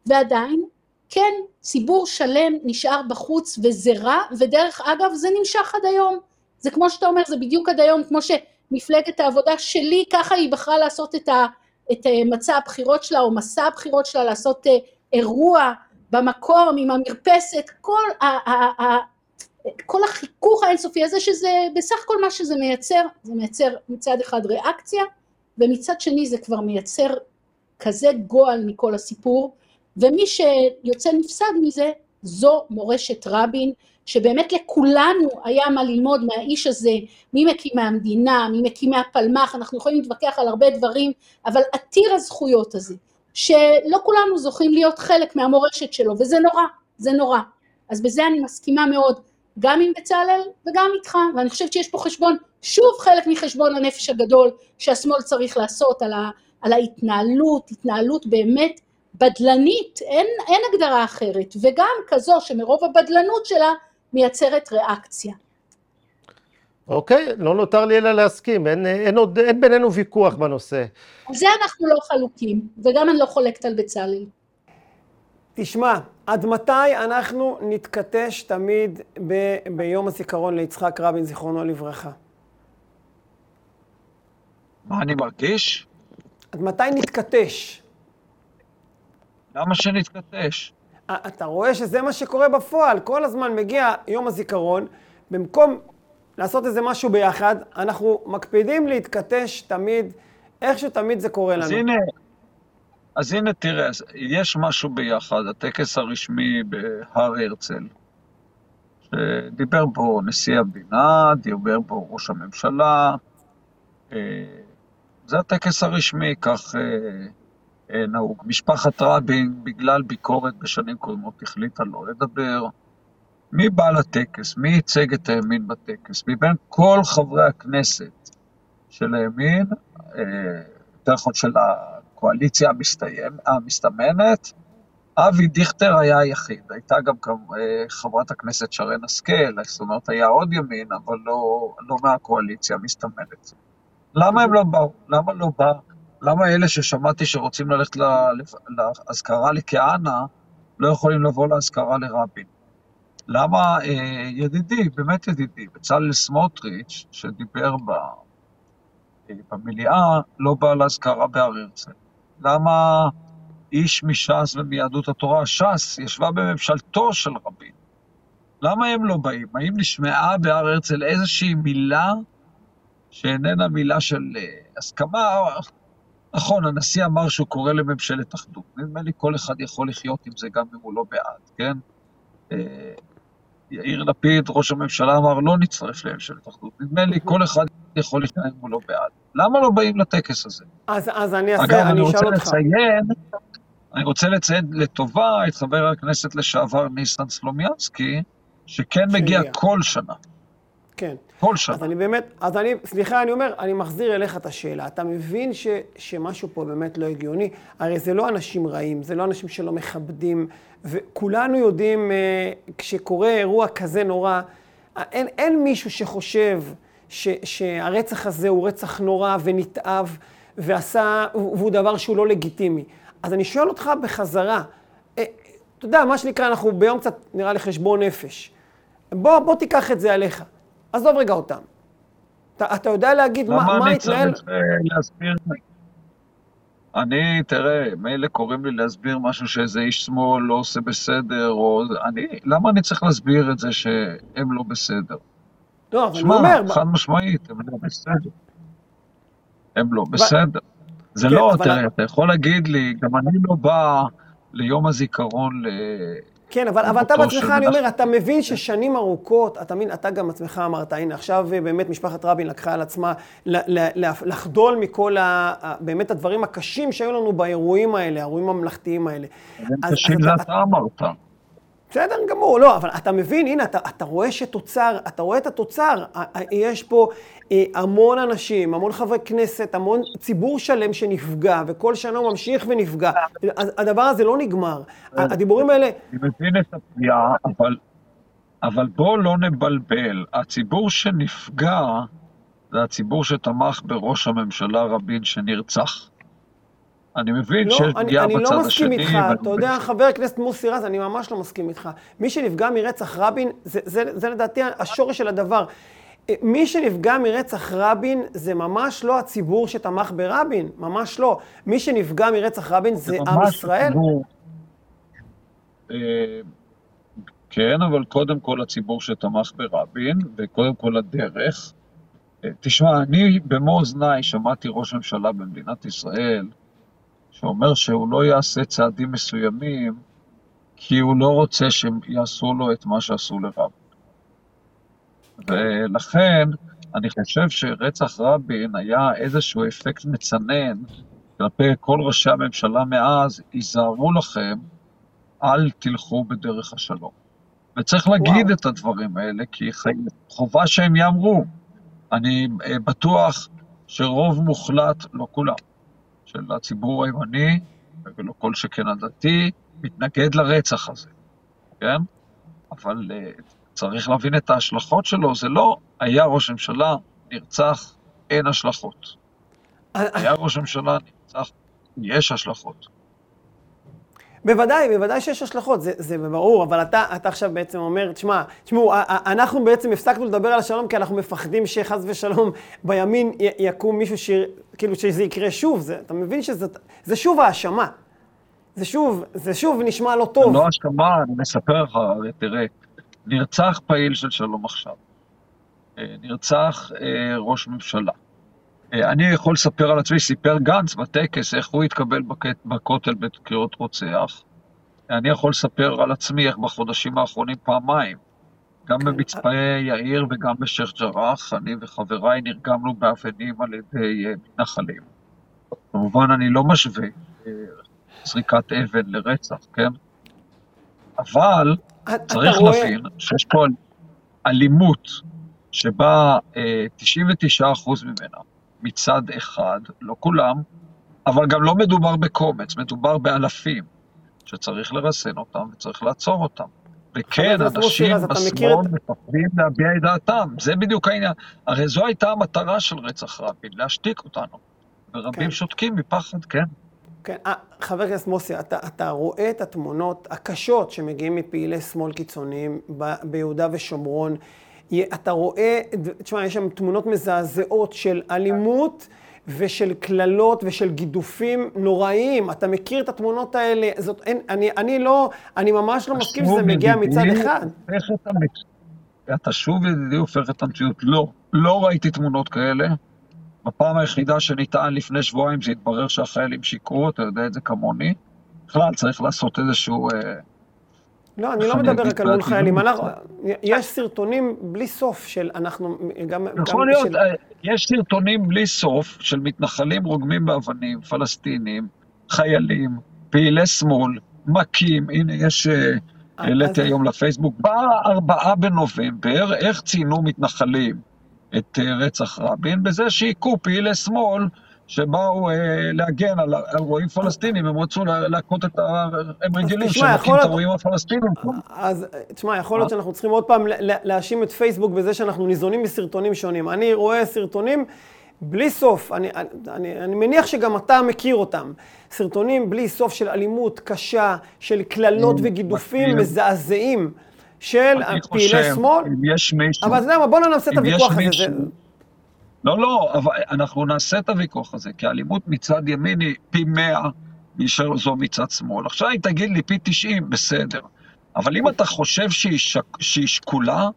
ועדיין, כן, ציבור שלם נשאר בחוץ וזה רע, ודרך אגב זה נמשך עד היום. זה כמו שאתה אומר, זה בדיוק עד היום, כמו שמפלגת העבודה שלי, ככה היא בחרה לעשות את, ה, את אה, מצע הבחירות שלה, או מסע הבחירות שלה, לעשות אה, אירוע במקום עם המרפסת, כל, ה, ה, ה, כל החיכוך האינסופי הזה, שזה בסך הכל מה שזה מייצר, זה מייצר מצד אחד ריאקציה, ומצד שני זה כבר מייצר כזה גועל מכל הסיפור, ומי שיוצא נפסד מזה זו מורשת רבין, שבאמת לכולנו היה מה ללמוד מהאיש הזה, ממקימי המדינה, ממקימי הפלמ"ח, אנחנו יכולים להתווכח על הרבה דברים, אבל עתיר הזכויות הזה, שלא כולנו זוכים להיות חלק מהמורשת שלו, וזה נורא, זה נורא. אז בזה אני מסכימה מאוד, גם עם בצלאל וגם איתך, ואני חושבת שיש פה חשבון, שוב חלק מחשבון הנפש הגדול שהשמאל צריך לעשות על, ה, על ההתנהלות, התנהלות באמת בדלנית, אין, אין הגדרה אחרת, וגם כזו שמרוב הבדלנות שלה מייצרת ריאקציה. אוקיי, לא נותר לי אלא להסכים, אין, אין, עוד, אין בינינו ויכוח בנושא. על זה אנחנו לא חלוקים, וגם אני לא חולקת על בצלאל. תשמע, עד מתי אנחנו נתכתש תמיד ב, ביום הזיכרון ליצחק רבין, זיכרונו לברכה? מה אני מרגיש? עד מתי נתכתש? למה שנתכתש? אתה רואה שזה מה שקורה בפועל, כל הזמן מגיע יום הזיכרון, במקום לעשות איזה משהו ביחד, אנחנו מקפידים להתכתש תמיד, איכשהו תמיד זה קורה לנו. אז הנה, אז הנה תראה, יש משהו ביחד, הטקס הרשמי בהר הרצל, שדיבר בו נשיא המדינה, דיבר בו ראש הממשלה, אה, זה הטקס הרשמי, כך אה, נהוג. משפחת רבין, בגלל ביקורת בשנים קודמות, החליטה לא לדבר. מי בא לטקס? מי ייצג את הימין בטקס? מבין כל חברי הכנסת של הימין, אה, יותר נכון של הקואליציה המסתיים, המסתמנת, אבי דיכטר היה היחיד. הייתה גם אה, חברת הכנסת שרן השכל, זאת אומרת, היה עוד ימין, אבל לא, לא מהקואליציה המסתמנת. למה הם לא באו? למה לא בא למה אלה ששמעתי שרוצים ללכת לאזכרה לכהנא, לא יכולים לבוא לאזכרה לרבין? למה אה, ידידי, באמת ידידי, בצלאל סמוטריץ', שדיבר ב, אה, במליאה, לא בא לאזכרה בהר הרצל? למה איש מש"ס ומיהדות התורה, ש"ס, ישבה בממשלתו של רבין? למה הם לא באים? האם נשמעה בהר הרצל איזושהי מילה שאיננה מילה של אה, הסכמה? נכון, הנשיא אמר שהוא קורא לממשלת אחדות. נדמה לי כל אחד יכול לחיות עם זה גם אם הוא לא בעד, כן? אה, יאיר לפיד, ראש הממשלה, אמר לא נצטרף לממשלת אחדות. נדמה לי כל אחד יכול לחיות אם הוא לא בעד. למה לא באים לטקס הזה? אז, אז אני אעשה, אגב, אני אשאל אותך. לציין, אני רוצה לציין לטובה את חבר הכנסת לשעבר ניסן סלומיאנסקי, שכן מגיע כל שנה. כן. כל שנה. אז אני באמת, אז אני, סליחה, אני אומר, אני מחזיר אליך את השאלה. אתה מבין ש, שמשהו פה באמת לא הגיוני? הרי זה לא אנשים רעים, זה לא אנשים שלא מכבדים, וכולנו יודעים, אה, כשקורה אירוע כזה נורא, אין, אין מישהו שחושב ש, שהרצח הזה הוא רצח נורא ונתעב, ועשה, והוא דבר שהוא לא לגיטימי. אז אני שואל אותך בחזרה, אה, אתה יודע, מה שנקרא, אנחנו ביום קצת, נראה לי, חשבון נפש. בוא, בוא תיקח את זה עליך. עזוב רגע אותם. אתה, אתה יודע להגיד מה, מה התנהל... למה אני צריך להסביר? אני, תראה, מילא קוראים לי להסביר משהו שאיזה איש שמאל לא עושה בסדר, או... אני, למה אני צריך להסביר את זה שהם לא בסדר? לא, אבל אני אומר... שמע, חד משמעית, הם לא בסדר. הם לא בסדר. זה כן, לא, תראה, אתה יכול להגיד לי, גם אני לא בא ליום הזיכרון ל... כן, אבל, אבל אתה בעצמך, אני אומר, אתה מבין ששנים ארוכות, אתה מבין, אתה גם עצמך אמרת, הנה, עכשיו אה, באמת משפחת רבין לקחה על עצמה לחדול מכל ה, באמת הדברים הקשים שהיו לנו באירועים האלה, האירועים הממלכתיים האלה. קשים זה אתה אמרת. בסדר גמור, לא, אבל אתה מבין, הנה, אתה, אתה רואה שתוצר, אתה רואה את התוצר, יש פה אה, המון אנשים, המון חברי כנסת, המון ציבור שלם שנפגע, וכל שנה הוא ממשיך ונפגע. הדבר הזה לא נגמר. הדיבורים האלה... אני מבין את הפגיעה, אבל, אבל בואו לא נבלבל. הציבור שנפגע זה הציבור שתמך בראש הממשלה רבין שנרצח. אני מבין לא, שיש פגיעה בצד השני. אני לא מסכים איתך, אתה יודע, חבר הכנסת מוסי רז, אני ממש לא מסכים איתך. מי שנפגע מרצח רבין, זה, זה, זה לדעתי השורש של הדבר. מי שנפגע מרצח רבין זה ממש לא הציבור שתמך ברבין, ממש לא. מי שנפגע מרצח רבין זה, זה עם ישראל. הציבור. אה, כן, אבל קודם כל הציבור שתמך ברבין, וקודם כל הדרך. אה, תשמע, אני במו אוזניי שמעתי ראש ממשלה במדינת ישראל, שאומר שהוא לא יעשה צעדים מסוימים כי הוא לא רוצה שהם יעשו לו את מה שעשו לרבין. ולכן, אני חושב שרצח רבין היה איזשהו אפקט מצנן כלפי כל ראשי הממשלה מאז, היזהרו לכם, אל תלכו בדרך השלום. וצריך להגיד וואו. את הדברים האלה, כי חובה שהם יאמרו. אני אה, בטוח שרוב מוחלט, לא כולם, של הציבור הימני, ולא כל שכן הדתי, מתנגד לרצח הזה, כן? אבל uh, צריך להבין את ההשלכות שלו, זה לא היה ראש ממשלה, נרצח, אין השלכות. היה ראש ממשלה, נרצח, יש השלכות. בוודאי, בוודאי שיש השלכות, זה, זה ברור, אבל אתה, אתה עכשיו בעצם אומר, תשמע, תשמעו, אנחנו בעצם הפסקנו לדבר על השלום כי אנחנו מפחדים שחס ושלום בימין יקום מישהו ש... כאילו שזה יקרה שוב, זה, אתה מבין שזה שוב האשמה. זה שוב, זה שוב נשמע לא טוב. זה לא האשמה, אני מספר לך, תראה, נרצח פעיל של שלום עכשיו. אה, נרצח אה, ראש ממשלה. אה, אני יכול לספר על עצמי, סיפר גנץ בטקס איך הוא התקבל בכותל בקריאות רוצח. אני יכול לספר על עצמי איך בחודשים האחרונים פעמיים, גם כן. במצפה יאיר וגם בשייח' ג'ראח, אני וחבריי נרגמנו באבנים על ידי אה, מתנחלים. כמובן, אני לא משווה אה, זריקת אבן לרצח, כן? אבל צריך להבין שיש פה אלימות שבה 99% ממנה מצד אחד, לא כולם, אבל גם לא מדובר בקומץ, מדובר באלפים, שצריך לרסן אותם וצריך לעצור אותם. וכן, אנשים בשמאל מפחדים להביע את דעתם, זה בדיוק העניין. הרי זו הייתה המטרה של רצח רבין, להשתיק אותנו. ורבים כן. שותקים מפחד, כן. כן, אה, חבר הכנסת מוסי, אתה, אתה רואה את התמונות הקשות שמגיעים מפעילי שמאל קיצוניים ב, ביהודה ושומרון. אתה רואה, תשמע, יש שם תמונות מזעזעות של אלימות ושל קללות ושל גידופים נוראיים. אתה מכיר את התמונות האלה? זאת, אין, אני, אני לא, אני ממש לא מסכים שזה מגיע מצד אחד. אתה שוב ידידי הופך את המציאות. לא, לא ראיתי תמונות כאלה. בפעם היחידה שניתן לפני שבועיים זה התברר שהחיילים שיקרו, אתה יודע את זה כמוני. בכלל, צריך לעשות איזשהו... אה, לא, אני לא מדבר רק על מול חיילים. יש סרטונים בלי סוף של אנחנו גם... יכול להיות, אה, יש סרטונים בלי סוף של מתנחלים רוגמים באבנים, פלסטינים, חיילים, פעילי שמאל, מכים, הנה יש אה, העליתי אז- היום לפייסבוק, בארבעה בנובמבר, איך ציינו מתנחלים את אה, רצח רבין? בזה שהיכו פעילי שמאל שבאו אה, להגן על, על רועים פלסטינים, הם רצו לה- להכות את ה... הם רגילים שהם מכים את הרועים הפלסטינים. אז תשמע, יכול להיות שאנחנו צריכים עוד פעם להאשים את פייסבוק בזה שאנחנו ניזונים מסרטונים שונים. אני רואה סרטונים בלי סוף, אני, אני, אני מניח שגם אתה מכיר אותם. סרטונים בלי סוף של אלימות קשה, של קללות וגידופים. מזעזעים של פעילי שמאל. אבל אתה יודע מה, בוא לא נעשה את הוויכוח הזה. לא, לא, אבל אנחנו נעשה את הוויכוח הזה, כי האלימות מצד ימין היא פי מאה מאשר זו מצד שמאל. עכשיו אם תגיד לי פי תשעים, בסדר. אבל אם אתה חושב שהיא, שק, שהיא שקולה,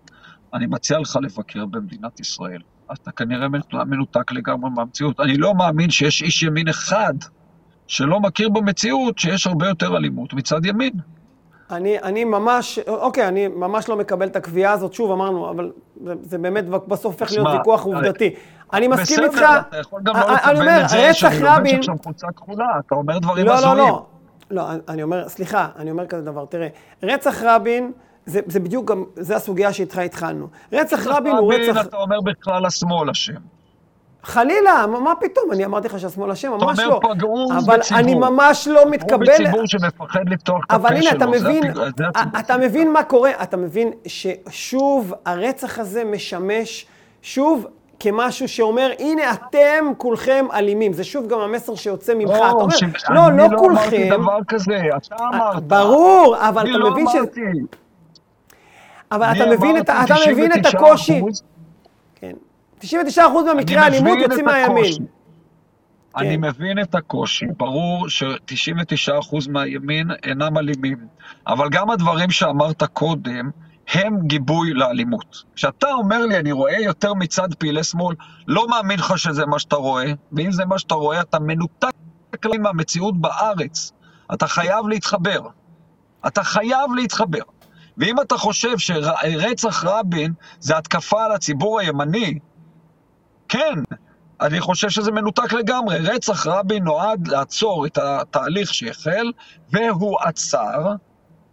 אני מציע לך לבקר במדינת ישראל. אתה כנראה מנותק לגמרי מהמציאות. אני לא מאמין שיש איש ימין אחד שלא מכיר במציאות שיש הרבה יותר אלימות מצד ימין. אני, אני ממש, אוקיי, אני ממש לא מקבל את הקביעה הזאת, שוב אמרנו, אבל זה, זה באמת בסוף הופך להיות ויכוח עובדתי. אני מסכים איתך, בסדר, אתה יכול גם לא לקבל אומר, את זה שאני לובש רבין- עכשיו חולצה כחולה, אתה אומר דברים לא, הזויים. לא, לא. לא, אני- אני אומר, סליחה, אני אומר כזה דבר, תראה, רצח רבין, זה, זה בדיוק גם, זה הסוגיה שאיתך התחלנו. רצח רבין הוא רבין, רצח... אתה אומר בכלל השמאל אשם. חלילה, מה, פתאום? אני אמרתי לך שהשמאל אשם, אתה ממש אומר, לא. פגעו אבל בציבור. אני ממש לא מתקבל... בציבור שמפחד לפתוח את הפה אבל שלו. הנה, אתה מבין. אתה מבין מה קורה? אתה מבין ששוב הרצח הזה משמש, שוב, כמשהו שאומר, הנה אתם כולכם אלימים. זה שוב גם המסר שיוצא ממך. אתה אומר, ש- לא, אני לא לא כולכם. אמרתי דבר כזה, אתה אמרת. ברור, אבל אני אתה לא מבין ש... אמרתי. אבל אני אתה מבין את, אתה מבין את 99%, הקושי. כן. 99% אני מהמקרי האלימות יוצאים מהימין. אני כן. מבין את הקושי, ברור ש-99% מהימין אינם אלימים, אבל גם הדברים שאמרת קודם הם גיבוי לאלימות. כשאתה אומר לי, אני רואה יותר מצד פעילי שמאל, לא מאמין לך שזה מה שאתה רואה, ואם זה מה שאתה רואה, אתה מנותק מהמציאות בארץ. אתה חייב להתחבר. אתה חייב להתחבר. ואם אתה חושב שרצח רבין זה התקפה על הציבור הימני, כן, אני חושב שזה מנותק לגמרי. רצח רבין נועד לעצור את התהליך שהחל, והוא עצר,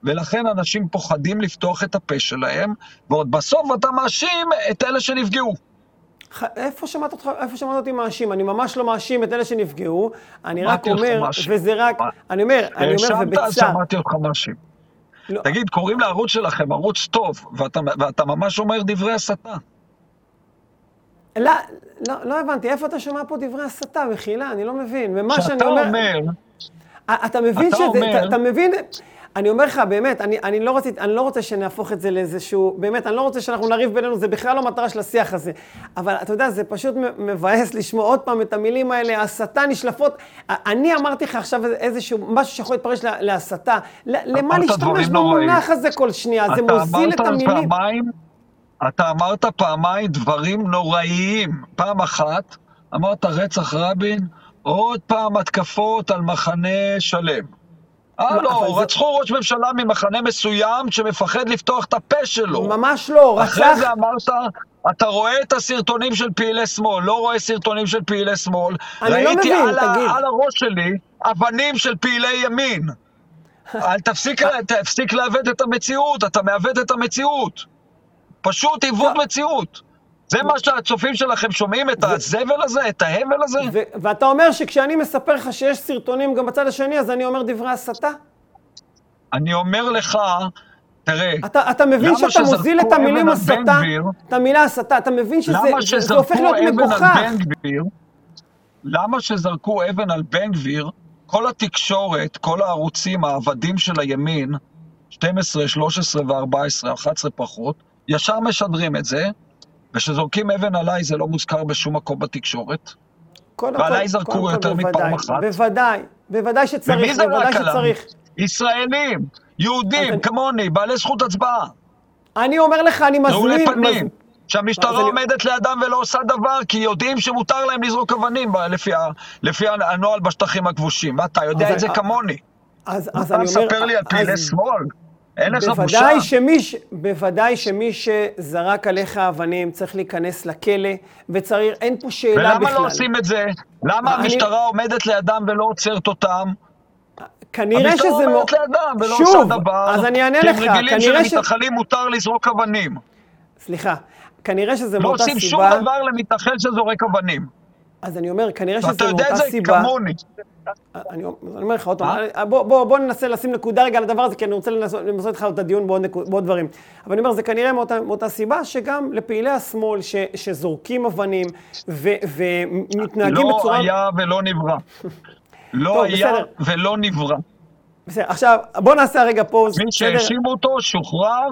ולכן אנשים פוחדים לפתוח את הפה שלהם, ועוד בסוף אתה מאשים את אלה שנפגעו. איפה שמעת אותך, איפה שמעת אותי מאשים? אני ממש לא מאשים את אלה שנפגעו, אני רק אומר. וזה רק, מה? אני אומר, אני אומר, אז ובצער. שמעתי אותך מאשים. לא, תגיד, קוראים לערוץ שלכם ערוץ טוב, ואתה, ואתה ממש אומר דברי הסתה. לא, לא, לא הבנתי, איפה אתה שומע פה דברי הסתה? מחילה, אני לא מבין. ומה שאני כשאתה אומר... אתה מבין אתה שזה, אומר- אתה, אתה מבין, אני אומר לך, באמת, אני, אני, לא רצית, אני לא רוצה שנהפוך את זה לאיזשהו, באמת, אני לא רוצה שאנחנו נריב בינינו, זה בכלל לא מטרה של השיח הזה. אבל אתה יודע, זה פשוט מבאס לשמוע עוד פעם את המילים האלה, הסתה נשלפות. אני אמרתי לך עכשיו איזשהו, משהו שיכול להתפרש לה- להסתה. למה להשתמש. במונח הזה כל שנייה? זה מוזיל את המילים. פעמיים, אתה אמרת פעמיים דברים נוראיים. פעם אחת אמרת רצח רבין, עוד פעם התקפות על מחנה שלם. הלו, זה- רצחו ראש ממשלה ממחנה מסוים שמפחד לפתוח את הפה שלו. ממש לא, אחרי רצח... זה אמרת, אתה רואה את הסרטונים של פעילי שמאל, לא רואה סרטונים של פעילי שמאל. אני לא ראיתי מבין, על, תגיד. על הראש שלי אבנים של פעילי ימין. אל תפסיק, תפסיק לעוות את המציאות, אתה מעוות את המציאות. פשוט עיוות מציאות. זה מה שהצופים שלכם שומעים, את הזבל הזה, את ההבל הזה? ואתה אומר שכשאני מספר לך שיש סרטונים גם בצד השני, אז אני אומר דברי הסתה? אני אומר לך, תראה, אתה, אתה מבין שאתה מוזיל את המילים הסתה? את המילה הסתה, אתה מבין שזה הופך להיות מגוחך. למה שזרקו אבן על בן גביר, כל התקשורת, כל הערוצים, העבדים של הימין, 12, 13 ו-14, 11 פחות, ישר משדרים את זה, וכשזורקים אבן עליי זה לא מוזכר בשום מקום בתקשורת. קודם ועליי כל- זרקו קודם יותר מפעם אחת. בוודאי, בוודאי שצריך, ומי זרק בוודאי? שצריך. ישראלים, יהודים, אז- כמוני, בעלי זכות הצבעה. אני אומר לך, אני מזמין... מז- שהמשטרה אני- עומדת לידם ולא עושה דבר, כי יודעים שמותר להם לזרוק אבנים לפי, ה, לפי הנוהל בשטחים הכבושים. ואתה יודע אז את זה כמוני. אז, אז אתה אני אומר... מספר לי על פעילי שמאל? אין לך בושה? בוודאי שמי, ש- בוודאי שמי שזרק עליך אבנים צריך להיכנס לכלא, וצריך, אין פה שאלה בכלל. ולמה לא עושים את זה? למה אני- המשטרה עומדת לידם ולא עוצרת אותם? כנראה שזה... המשטרה מאוד... אומרת לאדם ולא שוב, עושה דבר. אז אני אענה כי לך, הם רגילים כנראה ש- שלמתנחלים מותר לזרוק אבנים. סליחה, כנראה שזה לא מאותה עושים שום סיבה, דבר למתנחל שזורק אבנים. אז אני אומר, כנראה שזה ואתה יודע מאותה את זה סיבה. כמוני. אני אני אומר לך עוד פעם, אה? בוא, ננסה לשים נקודה רגע על הדבר הזה, כי אני רוצה לנסות איתך את הדיון בעוד, דברים. אבל אני אומר, זה כנראה מאותה, מאותה סיבה שגם לפעילי השמאל שזורקים אבנים ומתנהגים לא בצורה... היה ולא נברא. לא היה. ולא נברא. בסדר, עכשיו, בוא נעשה רגע פוז. מי? שהאשים אותו שוחרר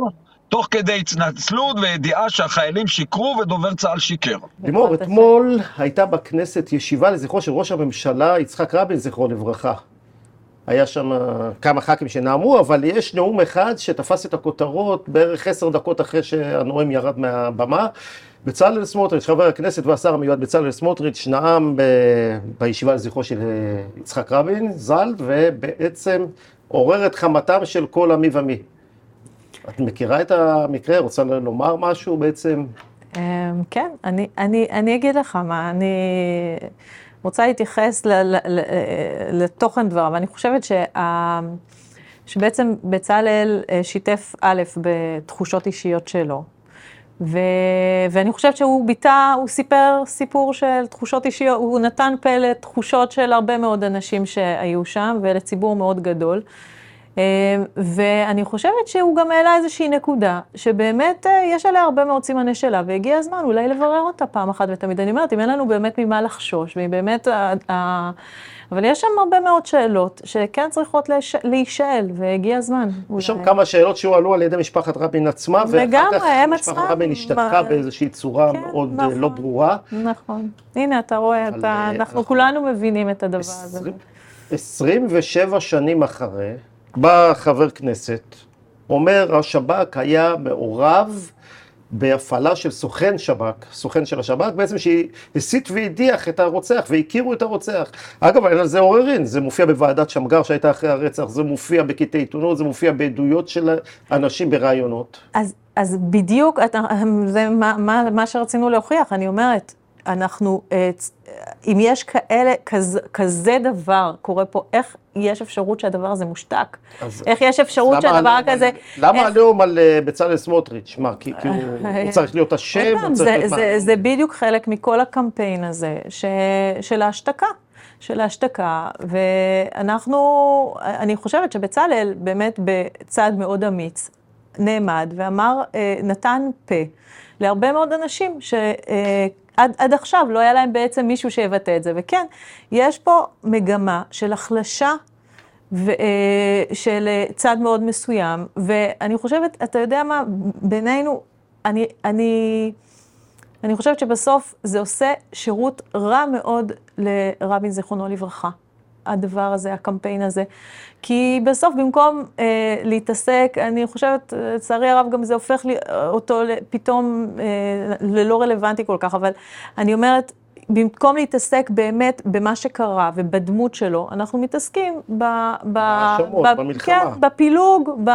תוך כדי התנצלות וידיעה שהחיילים שיקרו ודובר צה"ל שיקר. לימור, אתמול הייתה בכנסת ישיבה לזכרו של ראש הממשלה יצחק רבין, זכרו לברכה. היה שם כמה ח"כים שנאמו, אבל יש נאום אחד שתפס את הכותרות בערך עשר דקות אחרי שהנואם ירד מהבמה. בצלאל סמוטריץ', חבר הכנסת והשר המיועד בצלאל סמוטריץ', נאם ב... בישיבה לזכרו של אה, יצחק רבין, ז"ל, ובעצם עורר את חמתם של כל עמי ומי. את מכירה את המקרה? רוצה לומר משהו בעצם? אמ, כן, אני, אני, אני אגיד לך מה, אני רוצה להתייחס ל, ל, ל, לתוכן דבריו. אני חושבת שה, שבעצם בצלאל אה, שיתף א' בתחושות אישיות שלו. ו, ואני חושבת שהוא ביטא, הוא סיפר סיפור של תחושות אישיות, הוא נתן פה לתחושות של הרבה מאוד אנשים שהיו שם ולציבור מאוד גדול. אה, ואני חושבת שהוא גם העלה איזושהי נקודה, שבאמת אה, יש עליה הרבה מאוד סימני שאלה, והגיע הזמן אולי לברר אותה פעם אחת ותמיד. אני אומרת, אם אין לנו באמת ממה לחשוש, ואם באמת... ה- ה- אבל יש שם הרבה מאוד שאלות שכן צריכות להיש- להישאל, והגיע הזמן. יש שם. כמה שאלות שהועלו על ידי משפחת רבין עצמה, ואחר כך משפחת רבין השתתקה באיזושהי צורה כן, מאוד אה, נכון. לא ברורה. נכון. הנה, אתה רואה, אתה, אה, אנחנו כולנו מבינים את הדבר הזה. 20 27 שנים אחרי, בא חבר כנסת, אומר, השב"כ היה מעורב בהפעלה של סוכן שב"כ, סוכן של השב"כ, בעצם שהסית והדיח את הרוצח, והכירו את הרוצח. אגב, אין על זה עוררין, זה מופיע בוועדת שמגר שהייתה אחרי הרצח, זה מופיע בקטעי עיתונות, זה מופיע בעדויות של אנשים בראיונות. אז, אז בדיוק, אתה, זה מה, מה, מה שרצינו להוכיח, אני אומרת, אנחנו, אה, אם יש כאלה, כזה, כזה דבר קורה פה, איך יש אפשרות שהדבר הזה מושתק? איך יש אפשרות שהדבר כזה... למה הנאום על אה, בצלאל סמוטריץ'? מה, כי כי הוא צריך להיות אשם? פעם, צריך זה, בדיוק חלק מכל הקמפיין הזה של ההשתקה. של ההשתקה, ואנחנו, אני חושבת שבצלאל באמת בצעד מאוד אמיץ נעמד ואמר, אה, נתן פה להרבה מאוד אנשים שעד עד עכשיו לא היה להם בעצם מישהו שיבטא את זה. וכן, יש פה מגמה של החלשה ו, אה, של אה, צד מאוד מסוים, ואני חושבת, אתה יודע מה, בינינו, אני, אני, אני חושבת שבסוף זה עושה שירות רע מאוד לרבין זיכרונו לברכה. הדבר הזה, הקמפיין הזה. כי בסוף, במקום אה, להתעסק, אני חושבת, לצערי הרב, גם זה הופך לי, אה, אותו פתאום אה, ללא רלוונטי כל כך, אבל אני אומרת, במקום להתעסק באמת במה שקרה ובדמות שלו, אנחנו מתעסקים ב... ב בהאשמות, ב- במלחמה. כן, בפילוג, ב...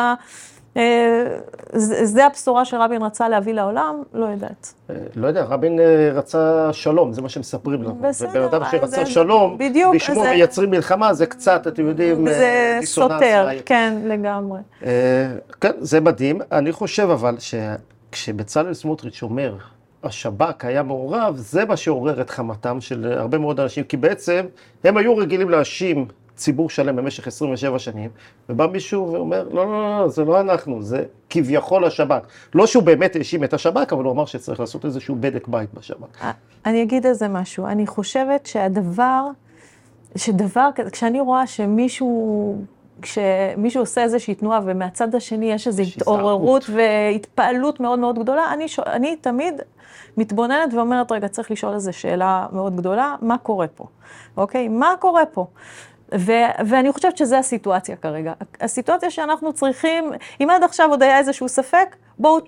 אה, זה זה הבשורה שרבין רצה להביא לעולם? לא יודעת. אה, לא יודע, רבין אה, רצה שלום, זה מה שמספרים לנו. בסדר, ובן אדם שרצה זה- שלום, בדיוק, בשמו זה- מייצרים מלחמה, זה קצת, אתם יודעים, זה. סותר. כן, לגמרי. כן, זה מדהים. אני חושב אבל שכשבצלאל סמוטריץ' אומר, השב"כ היה מעורב, זה מה שעורר את חמתם של הרבה מאוד אנשים, כי בעצם הם היו רגילים להאשים ציבור שלם במשך 27 שנים, ובא מישהו ואומר, לא, לא, לא, זה לא אנחנו, זה כביכול השב"כ. לא שהוא באמת האשים את השב"כ, אבל הוא אמר שצריך לעשות איזשהו בדק בית בשב"כ. אני אגיד על זה משהו. אני חושבת שהדבר, שדבר כזה, כשאני רואה שמישהו, כשמישהו עושה איזושהי תנועה ומהצד השני יש איזו התעוררות והתפעלות מאוד מאוד גדולה, אני, שואל- אני תמיד מתבוננת ואומרת, רגע, צריך לשאול איזו שאלה מאוד גדולה, מה קורה פה? אוקיי? מה קורה פה? ו- ואני חושבת שזו הסיטואציה כרגע. הסיטואציה שאנחנו צריכים, אם עד עכשיו עוד היה איזשהו ספק, בואו,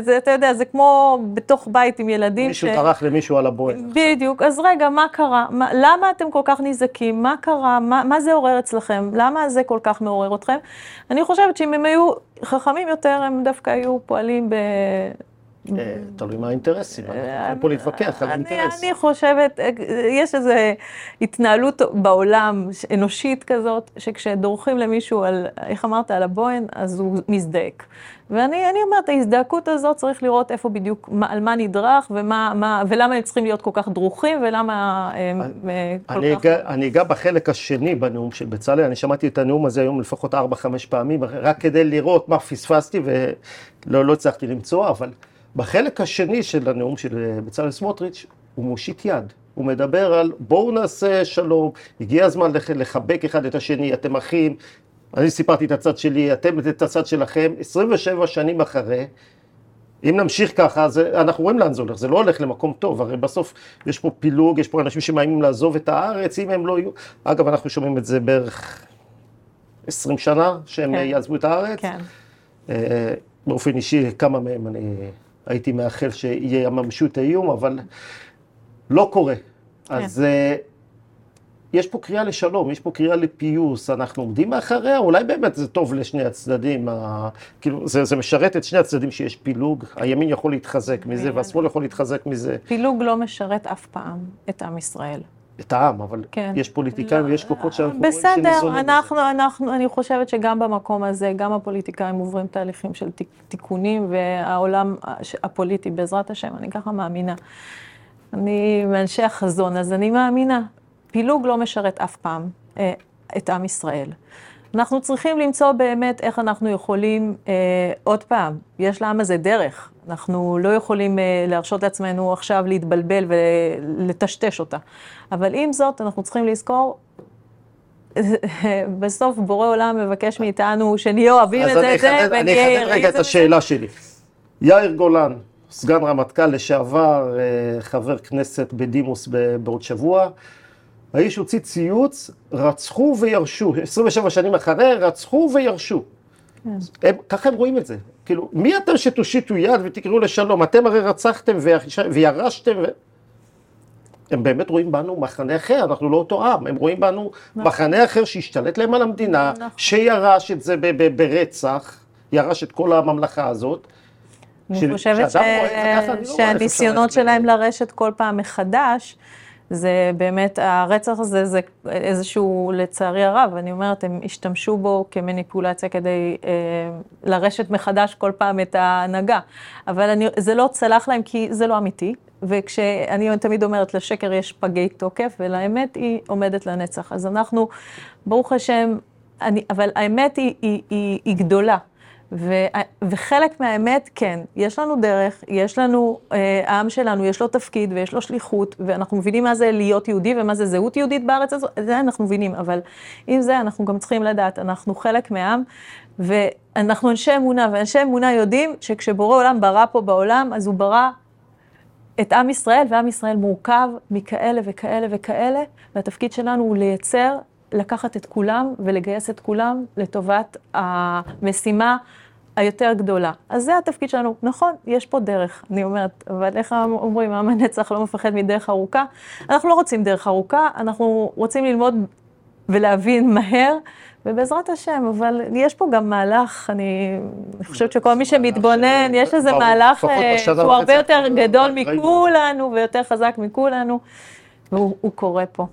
זה, אתה יודע, זה כמו בתוך בית עם ילדים. מישהו טרח למישהו על הבוהן. בדיוק, אז רגע, מה קרה? מה, למה אתם כל כך נזעקים? מה קרה? מה, מה זה עורר אצלכם? למה זה כל כך מעורר אתכם? אני חושבת שאם הם היו חכמים יותר, הם דווקא היו פועלים ב... אה, תלוי מה האינטרסים, אנחנו יכולים פה להתווכח על האינטרס. אני חושבת, אה, יש איזו התנהלות בעולם, אנושית כזאת, שכשדורכים למישהו על, איך אמרת, על הבוהן, אז הוא מזדעק. ואני אני אומרת, ההזדעקות הזאת צריך לראות איפה בדיוק, מה, על מה נדרך, ומה, מה, ולמה הם צריכים להיות כל כך דרוכים, ולמה הם אה, כל אני כך... אגע, אני אגע בחלק השני בנאום של בצלאל, אני שמעתי את הנאום הזה היום לפחות 4-5 פעמים, רק כדי לראות מה פספסתי ולא לא הצלחתי למצוא, אבל בחלק השני של הנאום של אה, בצלאל סמוטריץ', הוא מושיט יד. הוא מדבר על בואו נעשה שלום, הגיע הזמן לח- לחבק אחד את השני, אתם אחים, אני סיפרתי את הצד שלי, אתם את הצד שלכם, 27 שנים אחרי, אם נמשיך ככה, אז אנחנו רואים לאן זה הולך, זה לא הולך למקום טוב, הרי בסוף יש פה פילוג, יש פה אנשים שמאיימים לעזוב את הארץ, אם הם לא יהיו... אגב, אנחנו שומעים את זה בערך 20 שנה, שהם כן. יעזבו את הארץ. כן. אה, באופן אישי, כמה מהם אני הייתי מאחל שיממשו את האיום, אבל לא קורה. אז אה, יש פה קריאה לשלום, יש פה קריאה לפיוס, אנחנו עומדים מאחריה, אולי באמת זה טוב לשני הצדדים, ה... כאילו זה, זה משרת את שני הצדדים שיש פילוג, הימין יכול להתחזק מזה והשמאל יכול להתחזק מזה, פילוג לא משרת אף פעם את עם ישראל. את העם, אבל כן. יש פוליטיקאים ויש כוחות שאנחנו רואים בסדר, שניזונים מזה. אנחנו, אנחנו, אני חושבת שגם במקום הזה, גם הפוליטיקאים עוברים תהליכים של תיק- תיקונים, והעולם הפוליטי, בעזרת השם, אני ככה מאמינה. אני מאנשי החזון, אז אני מאמינה. פילוג לא משרת אף פעם אה, את עם ישראל. אנחנו צריכים למצוא באמת איך אנחנו יכולים, אה, עוד פעם, יש לעם הזה דרך. אנחנו לא יכולים אה, להרשות לעצמנו עכשיו להתבלבל ולטשטש אותה. אבל עם זאת, אנחנו צריכים לזכור, בסוף בורא עולם מבקש מאיתנו שנהיה אוהבים את זה, את זה, אני אחדד רגע את. השאלה שלי. יאיר גולן, סגן רמטכ"ל לשעבר, אה, חבר כנסת בדימוס בעוד שבוע, האיש הוציא ציוץ, רצחו וירשו, 27 שנים אחרי, רצחו וירשו. הם, ככה הם רואים את זה. כאילו, מי אתם שתושיטו יד ותקראו לשלום? אתם הרי רצחתם וירשתם. ו... הם באמת רואים בנו מחנה אחר, אנחנו לא אותו עם, הם רואים בנו מחנה אחר שהשתלט להם על המדינה, נכון. שירש את זה ברצח, ירש את כל הממלכה הזאת. אני חושבת לא שהניסיונות שלהם. לרשת כל פעם מחדש, זה באמת, הרצח הזה זה איזשהו, לצערי הרב, אני אומרת, הם השתמשו בו כמניפולציה כדי אה, לרשת מחדש כל פעם את ההנהגה. אבל אני, זה לא צלח להם כי זה לא אמיתי. וכשאני תמיד אומרת, לשקר יש פגי תוקף, ולאמת היא עומדת לנצח. אז אנחנו, ברוך השם, אני, אבל האמת היא, היא, היא, היא גדולה. ו, וחלק מהאמת, כן, יש לנו דרך, יש לנו, אה, העם שלנו, יש לו תפקיד ויש לו שליחות, ואנחנו מבינים מה זה להיות יהודי ומה זה זהות יהודית בארץ הזאת, זה אנחנו מבינים, אבל עם זה אנחנו גם צריכים לדעת, אנחנו חלק מהעם, ואנחנו אנשי אמונה, ואנשי אמונה יודעים שכשבורא עולם ברא פה בעולם, אז הוא ברא את עם ישראל, ועם ישראל מורכב מכאלה וכאלה וכאלה, והתפקיד שלנו הוא לייצר, לקחת את כולם ולגייס את כולם לטובת המשימה היותר גדולה. אז זה התפקיד שלנו. נכון, יש פה דרך, אני אומרת, אבל איך אומרים, עם הנצח לא מפחד מדרך ארוכה? אנחנו לא רוצים דרך ארוכה, אנחנו רוצים ללמוד ולהבין מהר. ובעזרת השם, אבל יש פה גם מהלך, אני, אני חושבת שכל מי שמתבונן, יש איזה ברור, מהלך לפחות אה, שהוא הרבה יותר גדול. מכולנו ויותר חזק מכולנו, והוא הוא קורה פה.